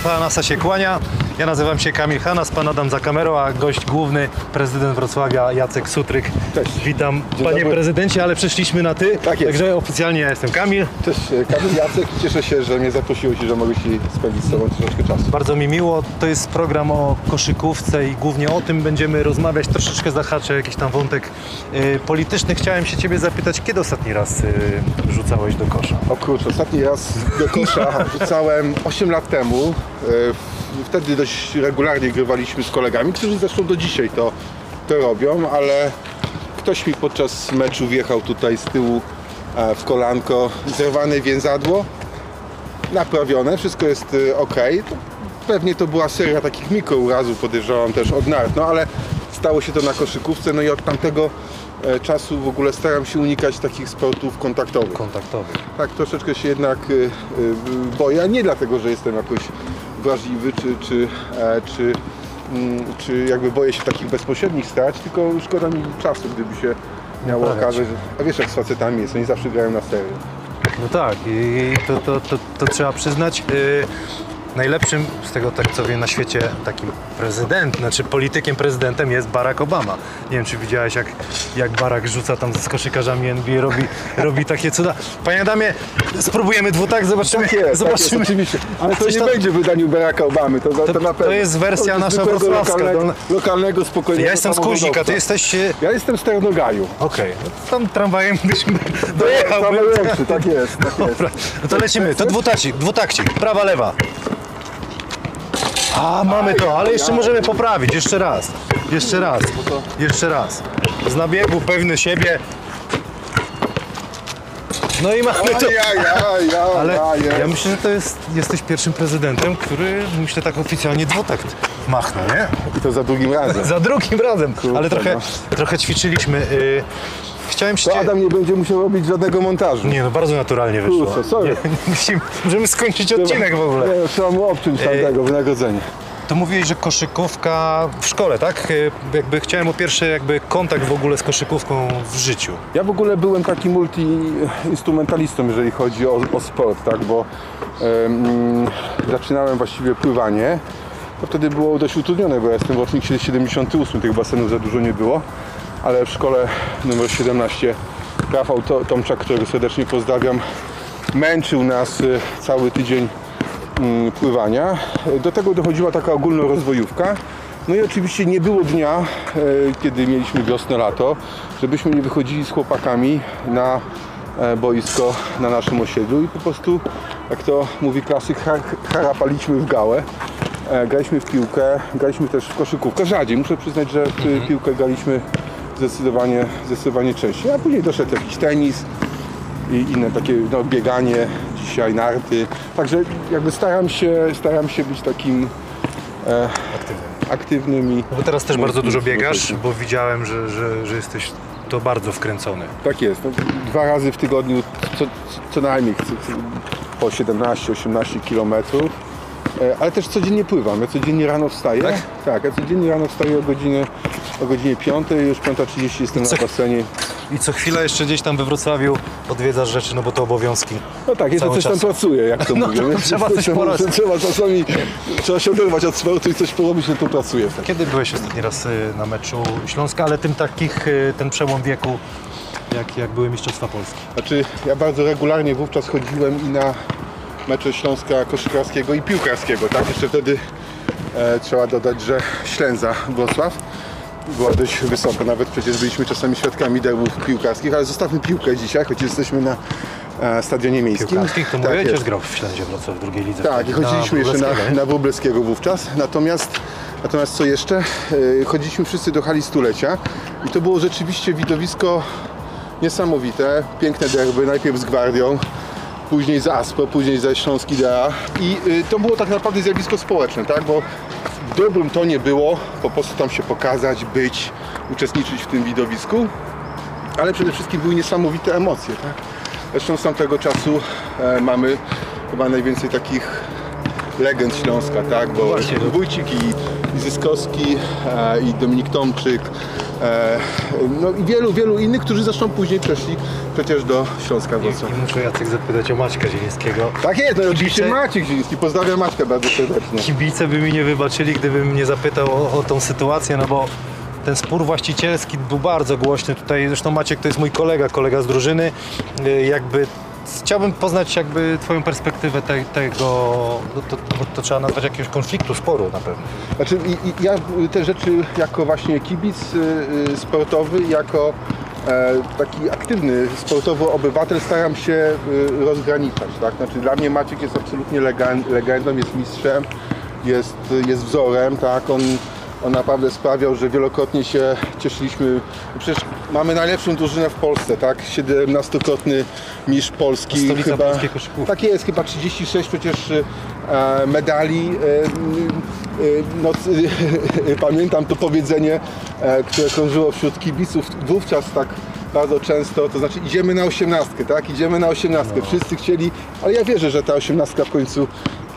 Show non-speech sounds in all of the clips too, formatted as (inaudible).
Strefa NASA się kłania. Ja nazywam się Kamil Hanas, pan Adam za kamerą, a gość główny, prezydent Wrocławia Jacek Sutryk. Cześć. Witam Dzień panie dobry. prezydencie, ale przeszliśmy na ty. Tak jest. Także oficjalnie ja jestem Kamil. Cześć, Kamil Jacek. Cieszę się, że mnie zaprosiłeś i że mogę Ci spędzić z Tobą troszeczkę czasu. Bardzo mi miło. To jest program o koszykówce i głównie o tym będziemy rozmawiać. Troszeczkę zahaczę jakiś tam wątek y, polityczny. Chciałem się ciebie zapytać, kiedy ostatni raz y, rzucałeś do kosza? O kurczę, ostatni raz do kosza (laughs) rzucałem 8 lat temu. E, Wtedy dość regularnie grywaliśmy z kolegami, którzy zresztą do dzisiaj to, to robią, ale ktoś mi podczas meczu wjechał tutaj z tyłu e, w kolanko, zerwane więzadło, naprawione, wszystko jest ok. Pewnie to była seria takich mikrourazów, podejrzewam też od nart, no ale stało się to na koszykówce, no i od tamtego e, czasu w ogóle staram się unikać takich sportów kontaktowych. Kontaktowy. Tak, troszeczkę się jednak boję, nie dlatego, że jestem jakoś wrażliwy, czy, czy, e, czy, mm, czy jakby boję się takich bezpośrednich stać, tylko szkoda mi czasu, gdyby się miało okazać, a wiesz jak z facetami jest, oni zawsze grają na serio. No tak, i to, to, to, to trzeba przyznać. Yy, najlepszym z tego, tak co wiem, na świecie takim prezydent, znaczy politykiem prezydentem jest Barack Obama. Nie wiem, czy widziałeś, jak, jak Barack rzuca tam z koszykarzami NBA, robi, robi takie cuda. Panie Adamie, spróbujemy dwutak, zobaczymy. Tak jest, tak jest, zobaczymy. Ale to nie tam- będzie w wydaniu Baracka Obamy, to, to, To- to na to pewno. jest wersja To nasza wrocławska, Lokalnego, to- lokalnego, spokojnego Ja jestem z Kuzika, ty jesteś... Ja jestem z Ternogaju. Okej, to tam tramwajem byśmy (laughs) dojechał. Tak jest, tak jest. Dobra, no to lecimy. To dwutakcik, dwutakcik. Prawa, lewa. A, mamy to, ale jeszcze możemy poprawić. Jeszcze raz. Jeszcze raz. Jeszcze raz. Z nabiegu, pewny siebie. No i mamy to. Ale ja myślę, że to jest, jesteś pierwszym prezydentem, który, myślę, tak oficjalnie dwutakt machnął, nie? I to za drugim razem. (laughs) Za drugim razem. Ale trochę, no. trochę ćwiczyliśmy. Y, Chciałem się... To Adam nie będzie musiał robić żadnego montażu. Nie, no bardzo naturalnie wyszło. Kurczę, sorry. Nie, możemy skończyć odcinek w ogóle. Nie, trzeba mu obciąć tamtego wynagrodzenie. To mówiłeś, że koszykówka w szkole, tak? Y, Jakby chciałem o pierwszy jakby kontakt w ogóle z koszykówką w życiu. Ja w ogóle byłem takim multi-instrumentalistą, jeżeli chodzi o, o sport, tak, bo em, zaczynałem właściwie pływanie. To wtedy było dość utrudnione, bo ja jestem rocznik 78, tych basenów za dużo nie było, ale w szkole numer 17 Rafał To- Tomczak, którego serdecznie pozdrawiam, męczył nas y, cały tydzień mm, pływania. Do tego dochodziła taka ogólnorozwojówka. No i oczywiście nie było dnia, e, kiedy mieliśmy wiosnę, lato, żebyśmy nie wychodzili z chłopakami na e, boisko na naszym osiedlu i po prostu, jak to mówi klasyk, har- harapaliśmy w gałę. E, Graliśmy w piłkę, graliśmy też w koszykówkę, rzadziej. Muszę przyznać, że w piłkę graliśmy zdecydowanie, zdecydowanie częściej. A później doszedł jakiś tenis, i inne takie no, bieganie, dzisiaj narty. Także jakby staram się, staram się być takim e, aktywnym i Bo teraz też bardzo dużo biegasz, bo widziałem, że, że, że jesteś to bardzo wkręcony. Tak jest. No, dwa razy w tygodniu co, co najmniej po 17-18 kilometrów. E, Ale też codziennie pływam. Ja codziennie rano wstaję. Tak? Tak, ja codziennie rano wstaję o godzinie, o godzinie 5, już 5.30 jestem Co- na basenie. I co chwilę jeszcze gdzieś tam we Wrocławiu odwiedzasz rzeczy, no bo to obowiązki. No tak, jeszcze coś tam czas. pracuję, jak to No mówię. to trzeba coś tam- porobić. (laughs) Trzeba czasami, trzeba się oderwać od sportu i coś porobić, no to pracuję. Tak. Kiedy byłeś ostatni raz y, na meczu Śląska, ale tym takich, y, ten przełom wieku, jak, jak były Mistrzostwa Polski? Znaczy, ja bardzo regularnie wówczas chodziłem i na mecze Śląska koszykarskiego i piłkarskiego, tak? Jeszcze wtedy e, trzeba dodać, że Ślęza Wrocław była dość wysoko, nawet przecież byliśmy czasami świadkami derbów piłkarskich, ale zostawmy piłkę dzisiaj, choć jesteśmy na e, stadionie miejskim. Piłkarskich to Tak ojciec jest. grał w Ślędzie Wrocław w drugiej lidze. Tak, i chodziliśmy jeszcze Wróblewskiego, na, na Wróblewskiego wówczas. Natomiast, natomiast co jeszcze? E, Chodziliśmy wszyscy do hali stulecia i to było rzeczywiście widowisko niesamowite. Piękne derby, najpierw z Gwardią, później z Aspo, później ze Śląsk Idea. I y, to było tak naprawdę zjawisko społeczne, tak? Bo w dobrym tonie było po prostu tam się pokazać, być, uczestniczyć w tym widowisku ale przede wszystkim były niesamowite emocje. Tak? Zresztą z tamtego czasu e, mamy chyba najwięcej takich legend Śląska, tak? Bo właśnie. Wójcik i, Zyskowski e, i Dominik Tomczyk, no i wielu, wielu innych, którzy zresztą później przeszli przecież do Śląska Wrocław. I muszę Jacek zapytać o Maćka Zielińskiego. Tak jest, no i oczywiście Kibice- Maciek Zieliński. Pozdrawiam Maćka bardzo serdecznie. Kibice by mi nie wybaczyli, gdybym nie zapytał o, o tą sytuację, no bo ten spór właścicielski był bardzo głośny. Tutaj zresztą Maciek to jest mój kolega, kolega z drużyny. Y, Jakby chciałbym poznać jakby twoją perspektywę te, tego, no to, bo to trzeba nazwać jakiegoś konfliktu, sporu na pewno. Znaczy i, i ja te rzeczy jako właśnie kibic y, y, sportowy, jako e, taki aktywny sportowo obywatel staram się y, rozgraniczać. Tak? Znaczy dla mnie Maciek jest absolutnie legan- legendą, jest mistrzem, jest, jest wzorem, tak? On, on naprawdę sprawiał, że wielokrotnie się cieszyliśmy. Przecież mamy najlepszą drużynę w Polsce, tak? 17-krotny mistrz Polski. Stolica polskiej koszykówki. Tak jest, chyba 36 przecież e, medali. E, e, no, (laughs) pamiętam to powiedzenie, e, które krążyło wśród kibiców wówczas tak bardzo często, to znaczy idziemy na osiemnastkę, tak? Idziemy na osiemnastkę. Wszyscy chcieli, ale ja wierzę, że ta osiemnastka w końcu,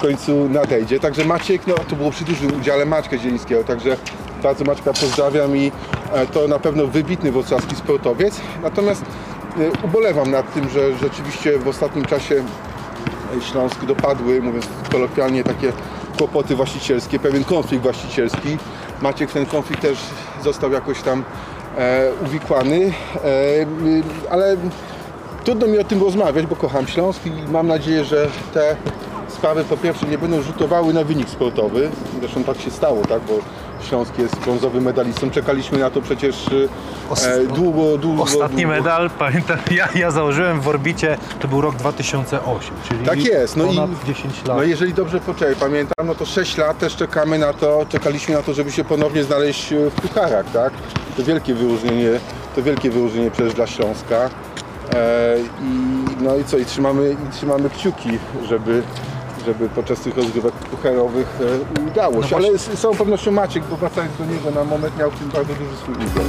końcu nadejdzie. Także Maciek, no to było przy dużym udziale Maćka Zielińskiego, także bardzo Maćka pozdrawiam i e, to na pewno wybitny wrocławski sportowiec. Natomiast e, ubolewam nad tym, że rzeczywiście w ostatnim czasie Śląsk dopadły, mówiąc kolokwialnie, takie kłopoty właścicielskie, pewien konflikt właścicielski. Maciek ten konflikt też został jakoś tam e, uwikłany, e, ale trudno mi o tym rozmawiać, bo kocham Śląsk i mam nadzieję, że te sprawy po pierwsze nie będą rzutowały na wynik sportowy. Zresztą tak się stało, tak, bo Śląsk jest brązowym medalistą. Czekaliśmy na to przecież e, długo, długo. Ostatni długo. medal, (laughs) pamiętam, ja, ja założyłem w orbicie, to był rok 2008, czyli Tak jest, no i- ponad 10 lat. No jeżeli dobrze poczekaj, pamiętam, no to 6 lat też czekamy na to, czekaliśmy na to, żeby się ponownie znaleźć e, w pucharach, tak? To wielkie wyróżnienie, to wielkie wyróżnienie przecież dla Śląska. E, i, no i co, i trzymamy, i trzymamy kciuki, żeby, żeby podczas tych rozgrywek pucharowych e, udało się. właśnie. Ale z z całą pewnością Maciek, bo wracając do niego na moment, miał w tym bardzo duży swój udział.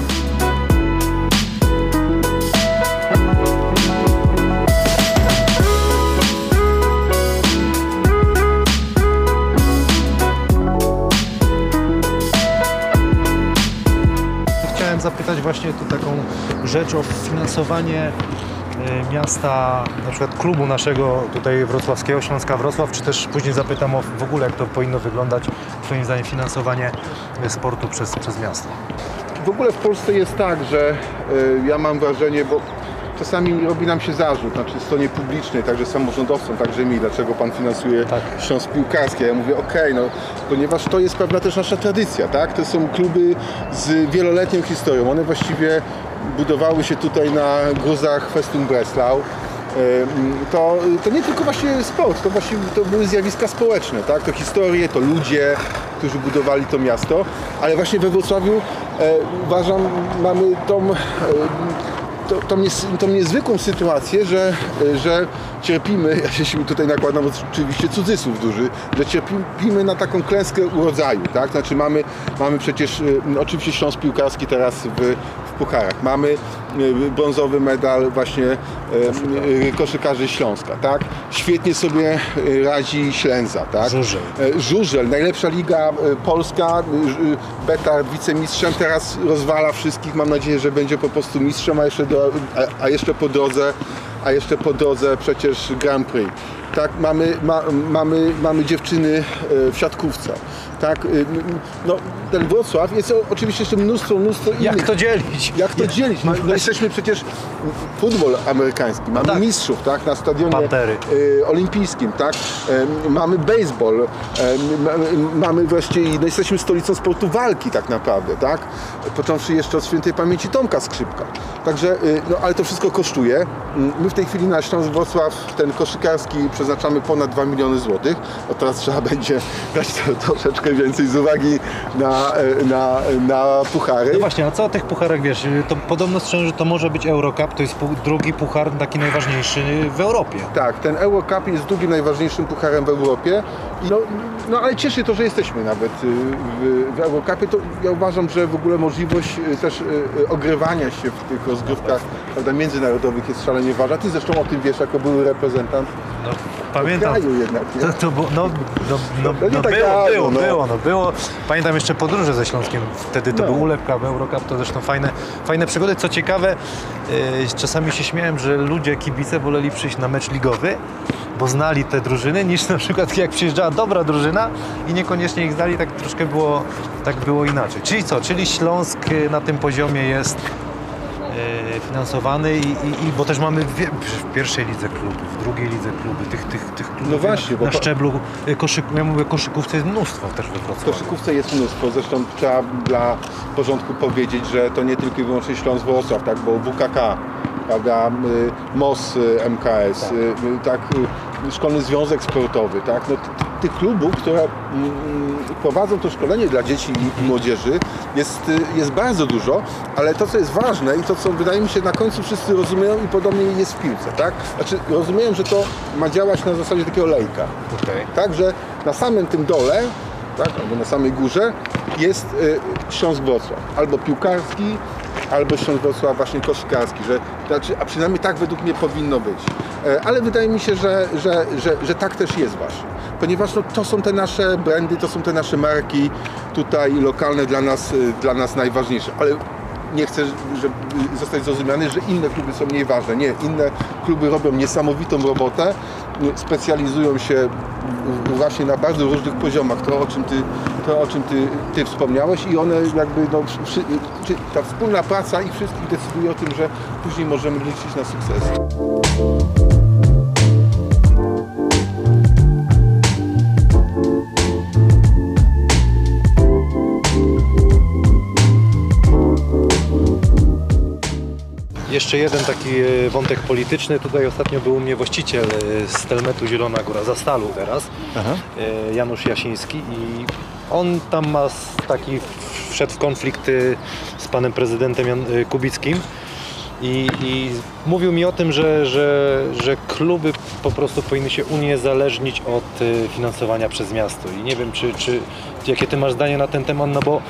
Chciałem zapytać właśnie tu taką rzecz o finansowanie miasta, na przykład klubu naszego tutaj wrocławskiego, Śląska Wrocław, czy też później zapytam o w ogóle jak to powinno wyglądać, Twoim zdaniem, finansowanie sportu przez, przez miasto. W ogóle w Polsce jest tak, że y, ja mam wrażenie, bo czasami robi nam się zarzut, znaczy stronie publicznej, także samorządowcom, także mi, dlaczego Pan finansuje Tak. Śląsk Piłkarski. Ja mówię, okej, no, ponieważ to jest pewna też nasza tradycja, tak? To są kluby z wieloletnią historią. One właściwie budowały się tutaj na gruzach Festung Breslau. To, to nie tylko właśnie sport, to właściwie to były zjawiska społeczne, tak? To historie, to ludzie, którzy budowali to miasto, ale właśnie we Wrocławiu e, uważam, mamy tą, e, to, tą, tą niezwykłą sytuację, że, e, że cierpimy, (laughs) ja się tutaj nakładam oczywiście cudzysłów duży, że cierpimy na taką klęskę urodzaju, tak? Znaczy mamy, mamy przecież e, oczywiście Śląsk Piłkarski teraz w, w pucharach, mamy brązowy medal właśnie e, e, koszykarzy Śląska, tak? Świetnie sobie e, radzi Ślęza, tak? Żużel. E, Żużel, najlepsza liga e, polska, e, e, Betar wicemistrzem, teraz rozwala wszystkich, mam nadzieję, że będzie po prostu mistrzem, a jeszcze, do, a, a jeszcze po drodze, a jeszcze po drodze przecież Grand Prix. Tak, mamy, ma, mamy, mamy dziewczyny e, w siatkówce. Tak, m, no, ten Wrocław jest o- oczywiście jeszcze mnóstwo, mnóstwo innych. Jak to dzielić? Jak to dzielić? No, no jesteśmy przecież futbol amerykański, mamy tak. mistrzów, tak, na stadionie Pantery. y, olimpijskim, tak, mamy baseball, mamy wreszcie, no jesteśmy stolicą sportu walki tak naprawdę, tak, począwszy jeszcze od świętej pamięci Tomka Skrzypka. Także, y, no ale to wszystko kosztuje. Mm, My w tej chwili na Śląsk Wrocław ten koszykarski przeznaczamy ponad 2 miliony złotych, bo teraz trzeba będzie dać to, troszeczkę więcej z uwagi na, e, na, na puchary. No właśnie, a co o tych pucharach wiesz? To podobno strzeżę, że to może być Eurocup, to jest drugi puchar, taki najważniejszy w Europie. Tak, ten Eurocup jest drugim najważniejszym pucharem w Europie. No, no ale cieszy to, że jesteśmy nawet y, w, w Eurocupie. To ja uważam, że w ogóle możliwość y, też y, ogrywania się w tych rozgrywkach prawda, międzynarodowych jest szalenie ważna. Ty zresztą o tym wiesz, jako były reprezentant. No, pamiętam. jednak? To, to było, no, no, no, No tak było, dawno, było, no. było, no było. Pamiętam jeszcze podróże ze Śląskiem, wtedy to No. był Ulep Cup, Eurocup, to zresztą fajne, fajne przygody. Co ciekawe, yy, czasami się śmiałem, że ludzie, kibice woleli przyjść na mecz ligowy, bo znali te drużyny, niż na przykład jak przyjeżdżała dobra drużyna i niekoniecznie ich znali, tak troszkę było, tak było inaczej. Czyli co? Czyli Śląsk yy, na tym poziomie jest finansowany i, i, i bo też mamy w pierwszej lidze kluby, w drugiej lidze kluby, tych, tych, tych klubów No właśnie, na, na szczeblu e, koszyku, ja mówię koszykówce jest mnóstwo też we Wrocławiu. koszykówce jest mnóstwo, zresztą trzeba dla porządku powiedzieć, że to nie tylko i wyłącznie Śląsk Wrocław, tak, bo WKK, prawda, y, MOS y, MKS, Tak. y, y, tak, y, Szkolny Związek Sportowy, tak, no, tych klubów, które mm, prowadzą to szkolenie dla dzieci i- młodzieży jest, y, jest bardzo dużo, ale to co jest ważne i to co wydaje mi się na końcu wszyscy rozumieją i podobnie jest w piłce, tak, znaczy rozumieją, że to ma działać na zasadzie takiego lejka, Okej. Także na samym tym dole, tak, albo na samej górze jest y, Śląsk Wrocław. Albo piłkarski, albo Śląsk Wrocław właśnie koszykarski. Że, znaczy, a przynajmniej tak według mnie powinno być. E, ale wydaje mi się, że, że, że, że tak też jest właśnie. Ponieważ no, to są te nasze brandy, to są te nasze marki tutaj lokalne dla nas, y, dla nas najważniejsze. Ale nie chcę żeby zostać zrozumiany, że inne kluby są mniej ważne. Nie, inne kluby robią niesamowitą robotę, specjalizują się właśnie na bardzo różnych poziomach, to o czym ty, to, o czym ty, ty wspomniałeś i one jakby, no, przy, ta wspólna praca ich wszystkich decyduje o tym, że później możemy liczyć na sukces. Jeszcze jeden taki e, wątek polityczny. Tutaj ostatnio był u mnie właściciel e, z Telmetu Zielona Góra, za Stalu teraz, e, Janusz Jasiński i on tam ma taki, wszedł w konflikt z panem prezydentem Kubickim. I, I mówił mi o tym, że, że, że kluby po prostu powinny się uniezależnić od finansowania przez miasto. I nie wiem, czy, czy jakie ty masz zdanie na ten temat, no bo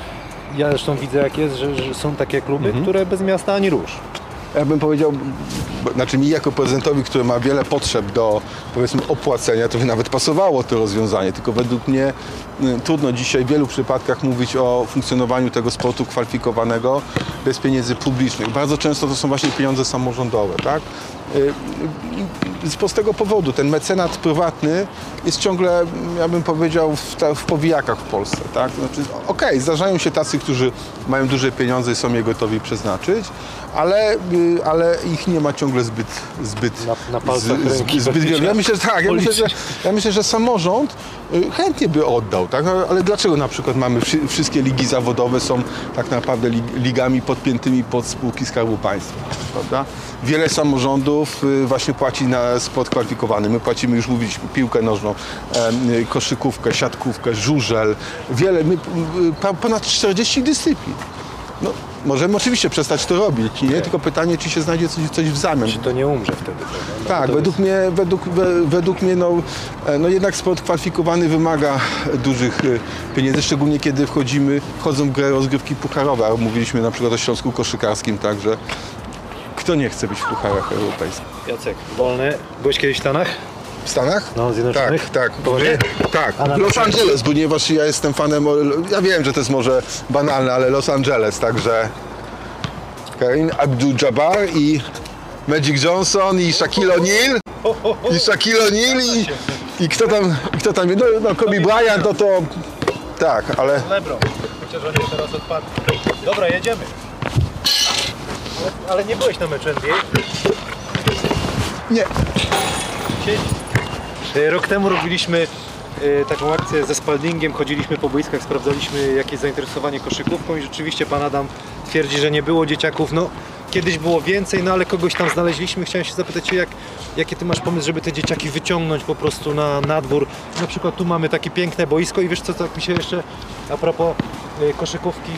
ja zresztą widzę jak jest, że, że są takie kluby, które bez miasta ani rusz. Ja bym powiedział, znaczy mi jako prezydentowi, który ma wiele potrzeb do powiedzmy opłacenia, to by nawet pasowało to rozwiązanie, tylko według mnie y, trudno dzisiaj w wielu przypadkach mówić o funkcjonowaniu tego sportu kwalifikowanego bez pieniędzy publicznych. Bardzo często to są właśnie pieniądze samorządowe, tak? Y, Z prostego powodu, ten mecenat prywatny jest ciągle, ja bym powiedział, w, w powijakach w Polsce, tak? Znaczy, okej, zdarzają się tacy, którzy mają duże pieniądze i są je gotowi przeznaczyć, ale, y, ale ich nie ma ciągle zbyt zbyt, Na- na palcach ręki zbyt wiele. Ja myślę, że tak, ja myślę, że, ja myślę, że samorząd y, chętnie by oddał, tak? Ale- dlaczego na przykład mamy wszy- wszystkie ligi zawodowe są tak naprawdę lig- ligami podpiętymi pod spółki Skarbu Państwa, prawda? Wiele samorządów y, właśnie płaci na sport kwalifikowany. My płacimy, już mówiliśmy, piłkę nożną, koszykówkę, siatkówkę, żużel. Wiele, my, ponad 40 dyscyplin. No, możemy oczywiście przestać to robić, nie? Tylko pytanie, czy się znajdzie coś, coś w zamian. Czy to nie umrze wtedy? No Tak, według mnie, według, we, według mnie no, e, no jednak sport kwalifikowany wymaga dużych e, pieniędzy, szczególnie kiedy wchodzimy, wchodzą w grę rozgrywki pucharowe, mówiliśmy na przykład o Śląsku Koszykarskim, także kto nie chce być w pucharach europejskich? Jacek, wolny. Byłeś kiedyś w Stanach? W Stanach? No, Zjednoczonych? Tak, tak. Poważnie? Tak, Los Angeles, ponieważ ja jestem fanem, ja wiem, że to jest może banalne, ale Los Angeles, także Karin Abdul-Jabbar i Magic Johnson i Shaquille O'Neal i Shaquille O'Neal i, i kto tam, i kto tam, no, no Kobe Bryant, no to tak, ale Lebron. Chociaż on jest teraz odpadł. Dobra, jedziemy. Ale, ale nie byłeś na meczu NBA? nie, Siedzi. E, Rok temu robiliśmy e, taką akcję ze Spaldingiem, chodziliśmy po boiskach, sprawdzaliśmy jakieś zainteresowanie koszykówką i rzeczywiście pan Adam twierdzi, że nie było dzieciaków. No, kiedyś było więcej, no ale kogoś tam znaleźliśmy. Chciałem się zapytać Cię, jak, jaki Ty masz pomysł, żeby te dzieciaki wyciągnąć po prostu na, na dwór. Na przykład tu mamy takie piękne boisko i wiesz co, tak mi się jeszcze a propos e, koszykówki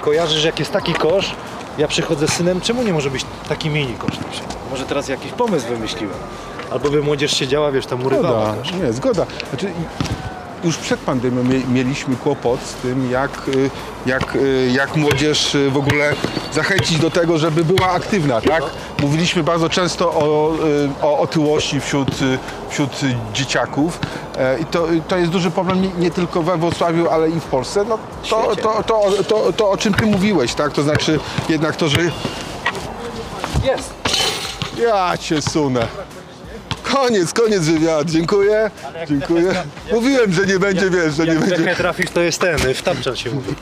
kojarzy, że jak jest taki kosz, ja przychodzę z synem, czemu nie może być taki mini kosz na? Może teraz jakiś pomysł wymyśliłem. Albo by młodzież siedziała, wiesz, tam urywała zgoda, kosz. nie, zgoda. Znaczy, już przed pandemią mie- mieliśmy kłopot z tym, jak, y, jak, y, jak młodzież y, w ogóle zachęcić do tego, żeby była aktywna, tak? Mówiliśmy bardzo często o, o otyłości wśród, wśród dzieciaków E, i to, to jest duży problem nie, nie tylko we Wrocławiu, ale i w Polsce. No, to, to, to, to, to, o czym ty mówiłeś, tak? To znaczy jednak to, że Jest! ja cię sunę. Koniec, koniec wywiadu. Dziękuję. Dziękuję. Mówiłem, że nie będzie, wiesz, że nie Jak będzie. dechę trafisz, to jest ten, w tapczan się mówi.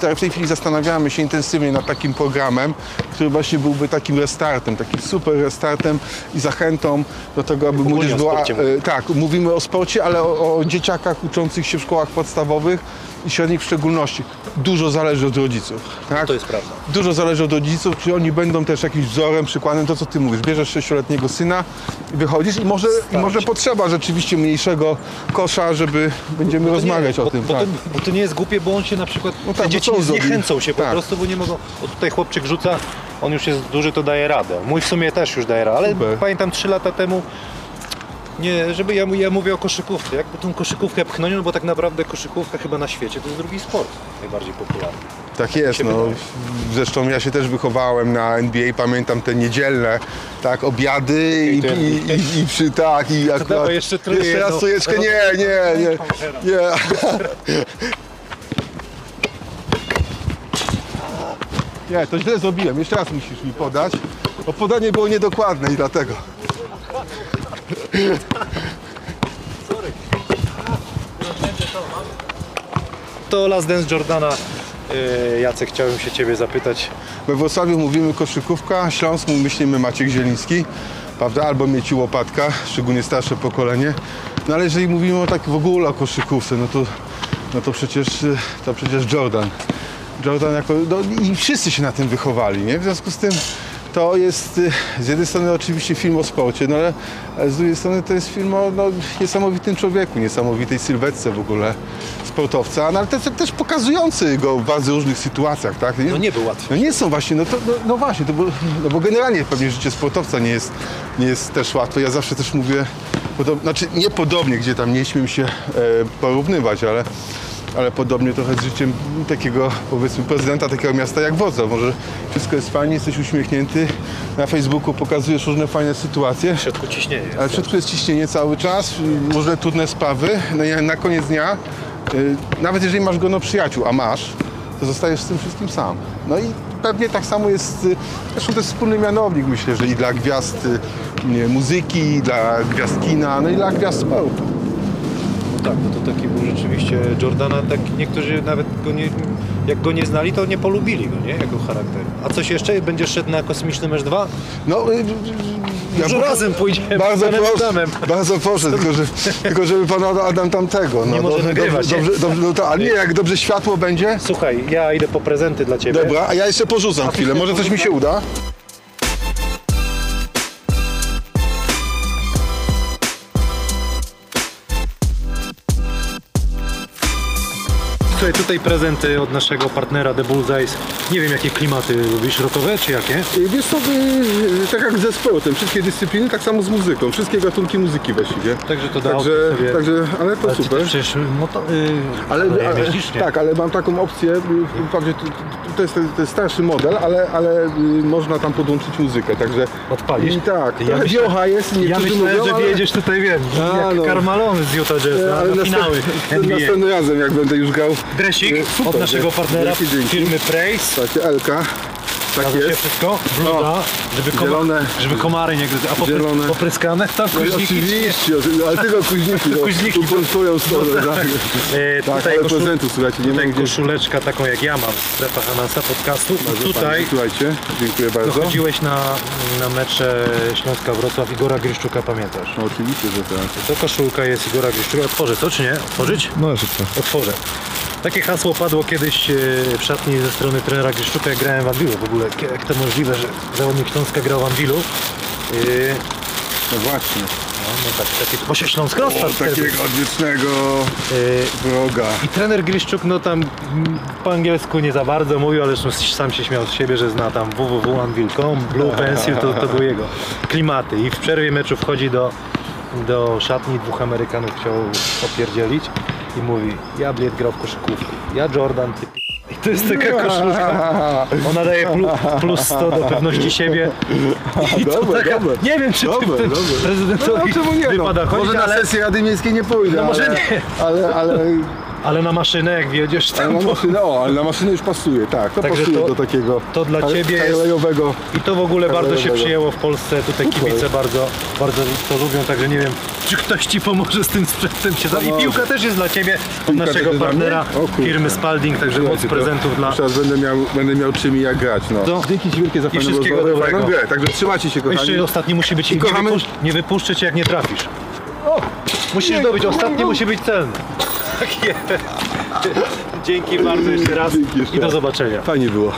Tak, w tej chwili zastanawiamy się intensywnie nad takim programem, który właśnie byłby takim restartem, takim super restartem i zachętą do tego, aby młodzież była... e, Tak, mówimy o sporcie, ale o, o dzieciakach uczących się w szkołach podstawowych i średnich w szczególności. Dużo zależy od rodziców. Tak? To jest prawda. Dużo zależy od rodziców, czy oni będą też jakimś wzorem, przykładem, to co ty mówisz. Bierzesz sześcioletniego syna, wychodzisz i może, i może potrzeba rzeczywiście mniejszego kosza, żeby będziemy rozmawiać nie, o bo, tym. Bo, tak. to, bo to nie jest głupie, bo on się na przykład, No tak, te bo dzieci zniechęcą się po Tak. prostu, bo nie mogą, o tutaj chłopczyk rzuca, on już jest duży, to daje radę. Mój w sumie też już daje radę, ale Super. pamiętam 3 lata temu, nie, żeby ja, ja mówię o koszykówce, jakby tą koszykówkę pchnąć, no bo tak naprawdę koszykówka chyba na świecie to jest drugi sport najbardziej popularny. Tak jest, się no. wydaje. Zresztą ja się też wychowałem na NBA, pamiętam te niedzielne, tak, obiady i, i, i, i przy, tak, i akurat... jeszcze trochę jeszcze raz trójeczkę, nie, nie, nie, nie. Nie, to źle zrobiłem, jeszcze raz musisz mi podać, bo podanie było niedokładne i dlatego. To Last Dance Jordana, yy, Jacek, chciałem się Ciebie zapytać, We Wrocławiu mówimy koszykówka, Śląsk myślimy Maciek Zieliński, prawda? Albo Mieci Łopatka, szczególnie starsze pokolenie. No ale jeżeli mówimy o tak w ogóle o koszykówce, no to, no to, przecież, y, to przecież Jordan. Jordan jako, no i wszyscy się na tym wychowali, nie? W związku z tym to jest y, z jednej strony oczywiście film o sporcie, no ale z drugiej strony to jest film o no, niesamowitym człowieku, niesamowitej sylwetce w ogóle sportowca, no ale też, też pokazujący go w bardzo różnych sytuacjach, tak? no nie był łatwy. No nie są właśnie, no to no, no właśnie, to bo, no bo generalnie pewnie życie sportowca nie jest, nie jest też łatwe. Ja zawsze też mówię, podob, znaczy nie podobnie, gdzie tam nie śmiem się e, porównywać, ale, ale podobnie trochę z życiem takiego powiedzmy prezydenta takiego miasta jak Wrocław. Może wszystko jest fajnie, jesteś uśmiechnięty, na Facebooku pokazujesz różne fajne sytuacje. W środku ciśnienie jest. Ale w środku jest ciśnienie cały czas, różne trudne sprawy. No i na koniec dnia, y, nawet jeżeli masz grono przyjaciół, a masz, to zostajesz z tym wszystkim sam. No i pewnie tak samo jest, zresztą to jest wspólny mianownik, myślę, że i dla gwiazd y, nie, muzyki, i dla gwiazd kina, no i dla gwiazd sportu. Tak, no to taki był rzeczywiście Jordana, tak niektórzy nawet go nie, jak go nie znali, to nie polubili go, nie? Jako charakter. A coś jeszcze? Będziesz szedł na kosmiczny mecz 2? No, y, y, y, Może razem pójdziemy Bardzo z Adamem. bardzo proszę, tylko, że, tylko żeby pan Adam tamtego. No, Nie może dobrze, nagrywać, dobrze, dobrze, dobrze, no to, ale nie, jak dobrze światło będzie, Słuchaj, ja idę po prezenty dla Ciebie. Dobra, a ja jeszcze porzucam chwilę, może coś mi się uda. Słuchaj, tutaj prezenty od naszego partnera The Bullseyes. Nie wiem, jakie klimaty lubisz, rockowe czy jakie? Wiesz co, tak jak ze sportem, wszystkie dyscypliny, tak samo z muzyką, wszystkie gatunki muzyki właściwie. Także to da Także, sobie- także ale to Ale super. przecież moto, yy, Ale, ale, nie? tak, ale mam taką opcję, y, wprawdzie to, jest, to jest starszy model, ale, ale y, można tam podłączyć muzykę, także... Odpalisz? I tak, Ja myślę- biocha jest, Ja niektórzy myślałem, mówią, że ale- wjedziesz tutaj, wiem, A, jak no. karmalony z Utah Jazz na, ale na następ- finały NBA. następnym razem, jak będę już grał... Dresik Y, super, od naszego partnera, dzięki. firmy Praise. Słuchajcie, Elka, tak Zgadza się jest. wszystko? Bluza, żeby, koma, zielone. żeby komary nie gryzły. A popry, Zielone. popryskane? Tam No kuźniki. oczywiście, ale tylko kuźniki, (laughs) no, Kuźniki. tu pod twoją stronę, tak. E, Tak, tutaj ale koszul, prezentu, słuchajcie, nie tutaj koszuleczka taką jak ja mam, strefa Hanasa podcastu. I tutaj Słuchajcie, dziękuję bardzo. dochodziłeś na, na mecze Śląska Wrocław Igora Gryszczuka, pamiętasz? No, oczywiście, że tak. To koszulka jest Igora Gryszczuka. Otworzę to czy nie? Otworzyć? Możesz to. Otworzę. Takie hasło padło kiedyś e, w szatni ze strony trenera Gryszczuka, jak grałem w Anwilu. W ogóle jak- to możliwe, że zawodnik Śląska grał w Anwilu. E, No właśnie. No, no tak, taki, bo się Śląsk rozpadł O, takiego odwiecznego E, wroga. I trener Gryszczuk, no tam mm, po angielsku nie za bardzo mówił, ale zresztą sam się śmiał z siebie, że zna tam www.anvil.com, Blue (laughs) Pencil, to, to były jego klimaty. I w przerwie meczu wchodzi do, do szatni, dwóch Amerykanów chciał opierdzielić. I mówi, ja Blade grał w koszykówkę, ja Jordan, ty. I to jest taka (laughs) koszulka, ona daje plus, plus 100 do pewności siebie. I to Dobre, taka, dobre. nie wiem, czy Dobre, tym dobre. prezydentowi No, czemu nie? wypada no. chodzić, Może na ale, sesję Rady Miejskiej nie pójdę, No może ale, nie. ale, ale, ale na maszynę jak wjedziesz ale tam, na maszynę, o, ale na maszynę już pasuje, tak, to Także pasuje to- do takiego to dla ciebie jest-. I to w ogóle bardzo się przyjęło w Polsce, tutaj Super. kibice bardzo, bardzo to lubią, także nie wiem, czy ktoś Ci pomoże z tym sprzętem się za... I Pomoże. piłka też jest dla Ciebie, od Piłka naszego też dla mnie? partnera O firmy Spalding, także moc Słuchajcie, to prezentów dla... Teraz będę miał, będę miał czym i jak grać, no. No. Dzięki Ci wielkie za fajną wszystkiego rozmowę, dobrego. fajną grę, także trzymajcie się kochani. Jeszcze ostatni musi być, I nie, kochamy- nie wypuszczę Cię jak nie trafisz. Musisz Nie, zdobyć, no, ostatni no. musi być celny. Tak jest. Dzięki bardzo jeszcze raz Dzięki jeszcze i do raz. zobaczenia. Fajnie było.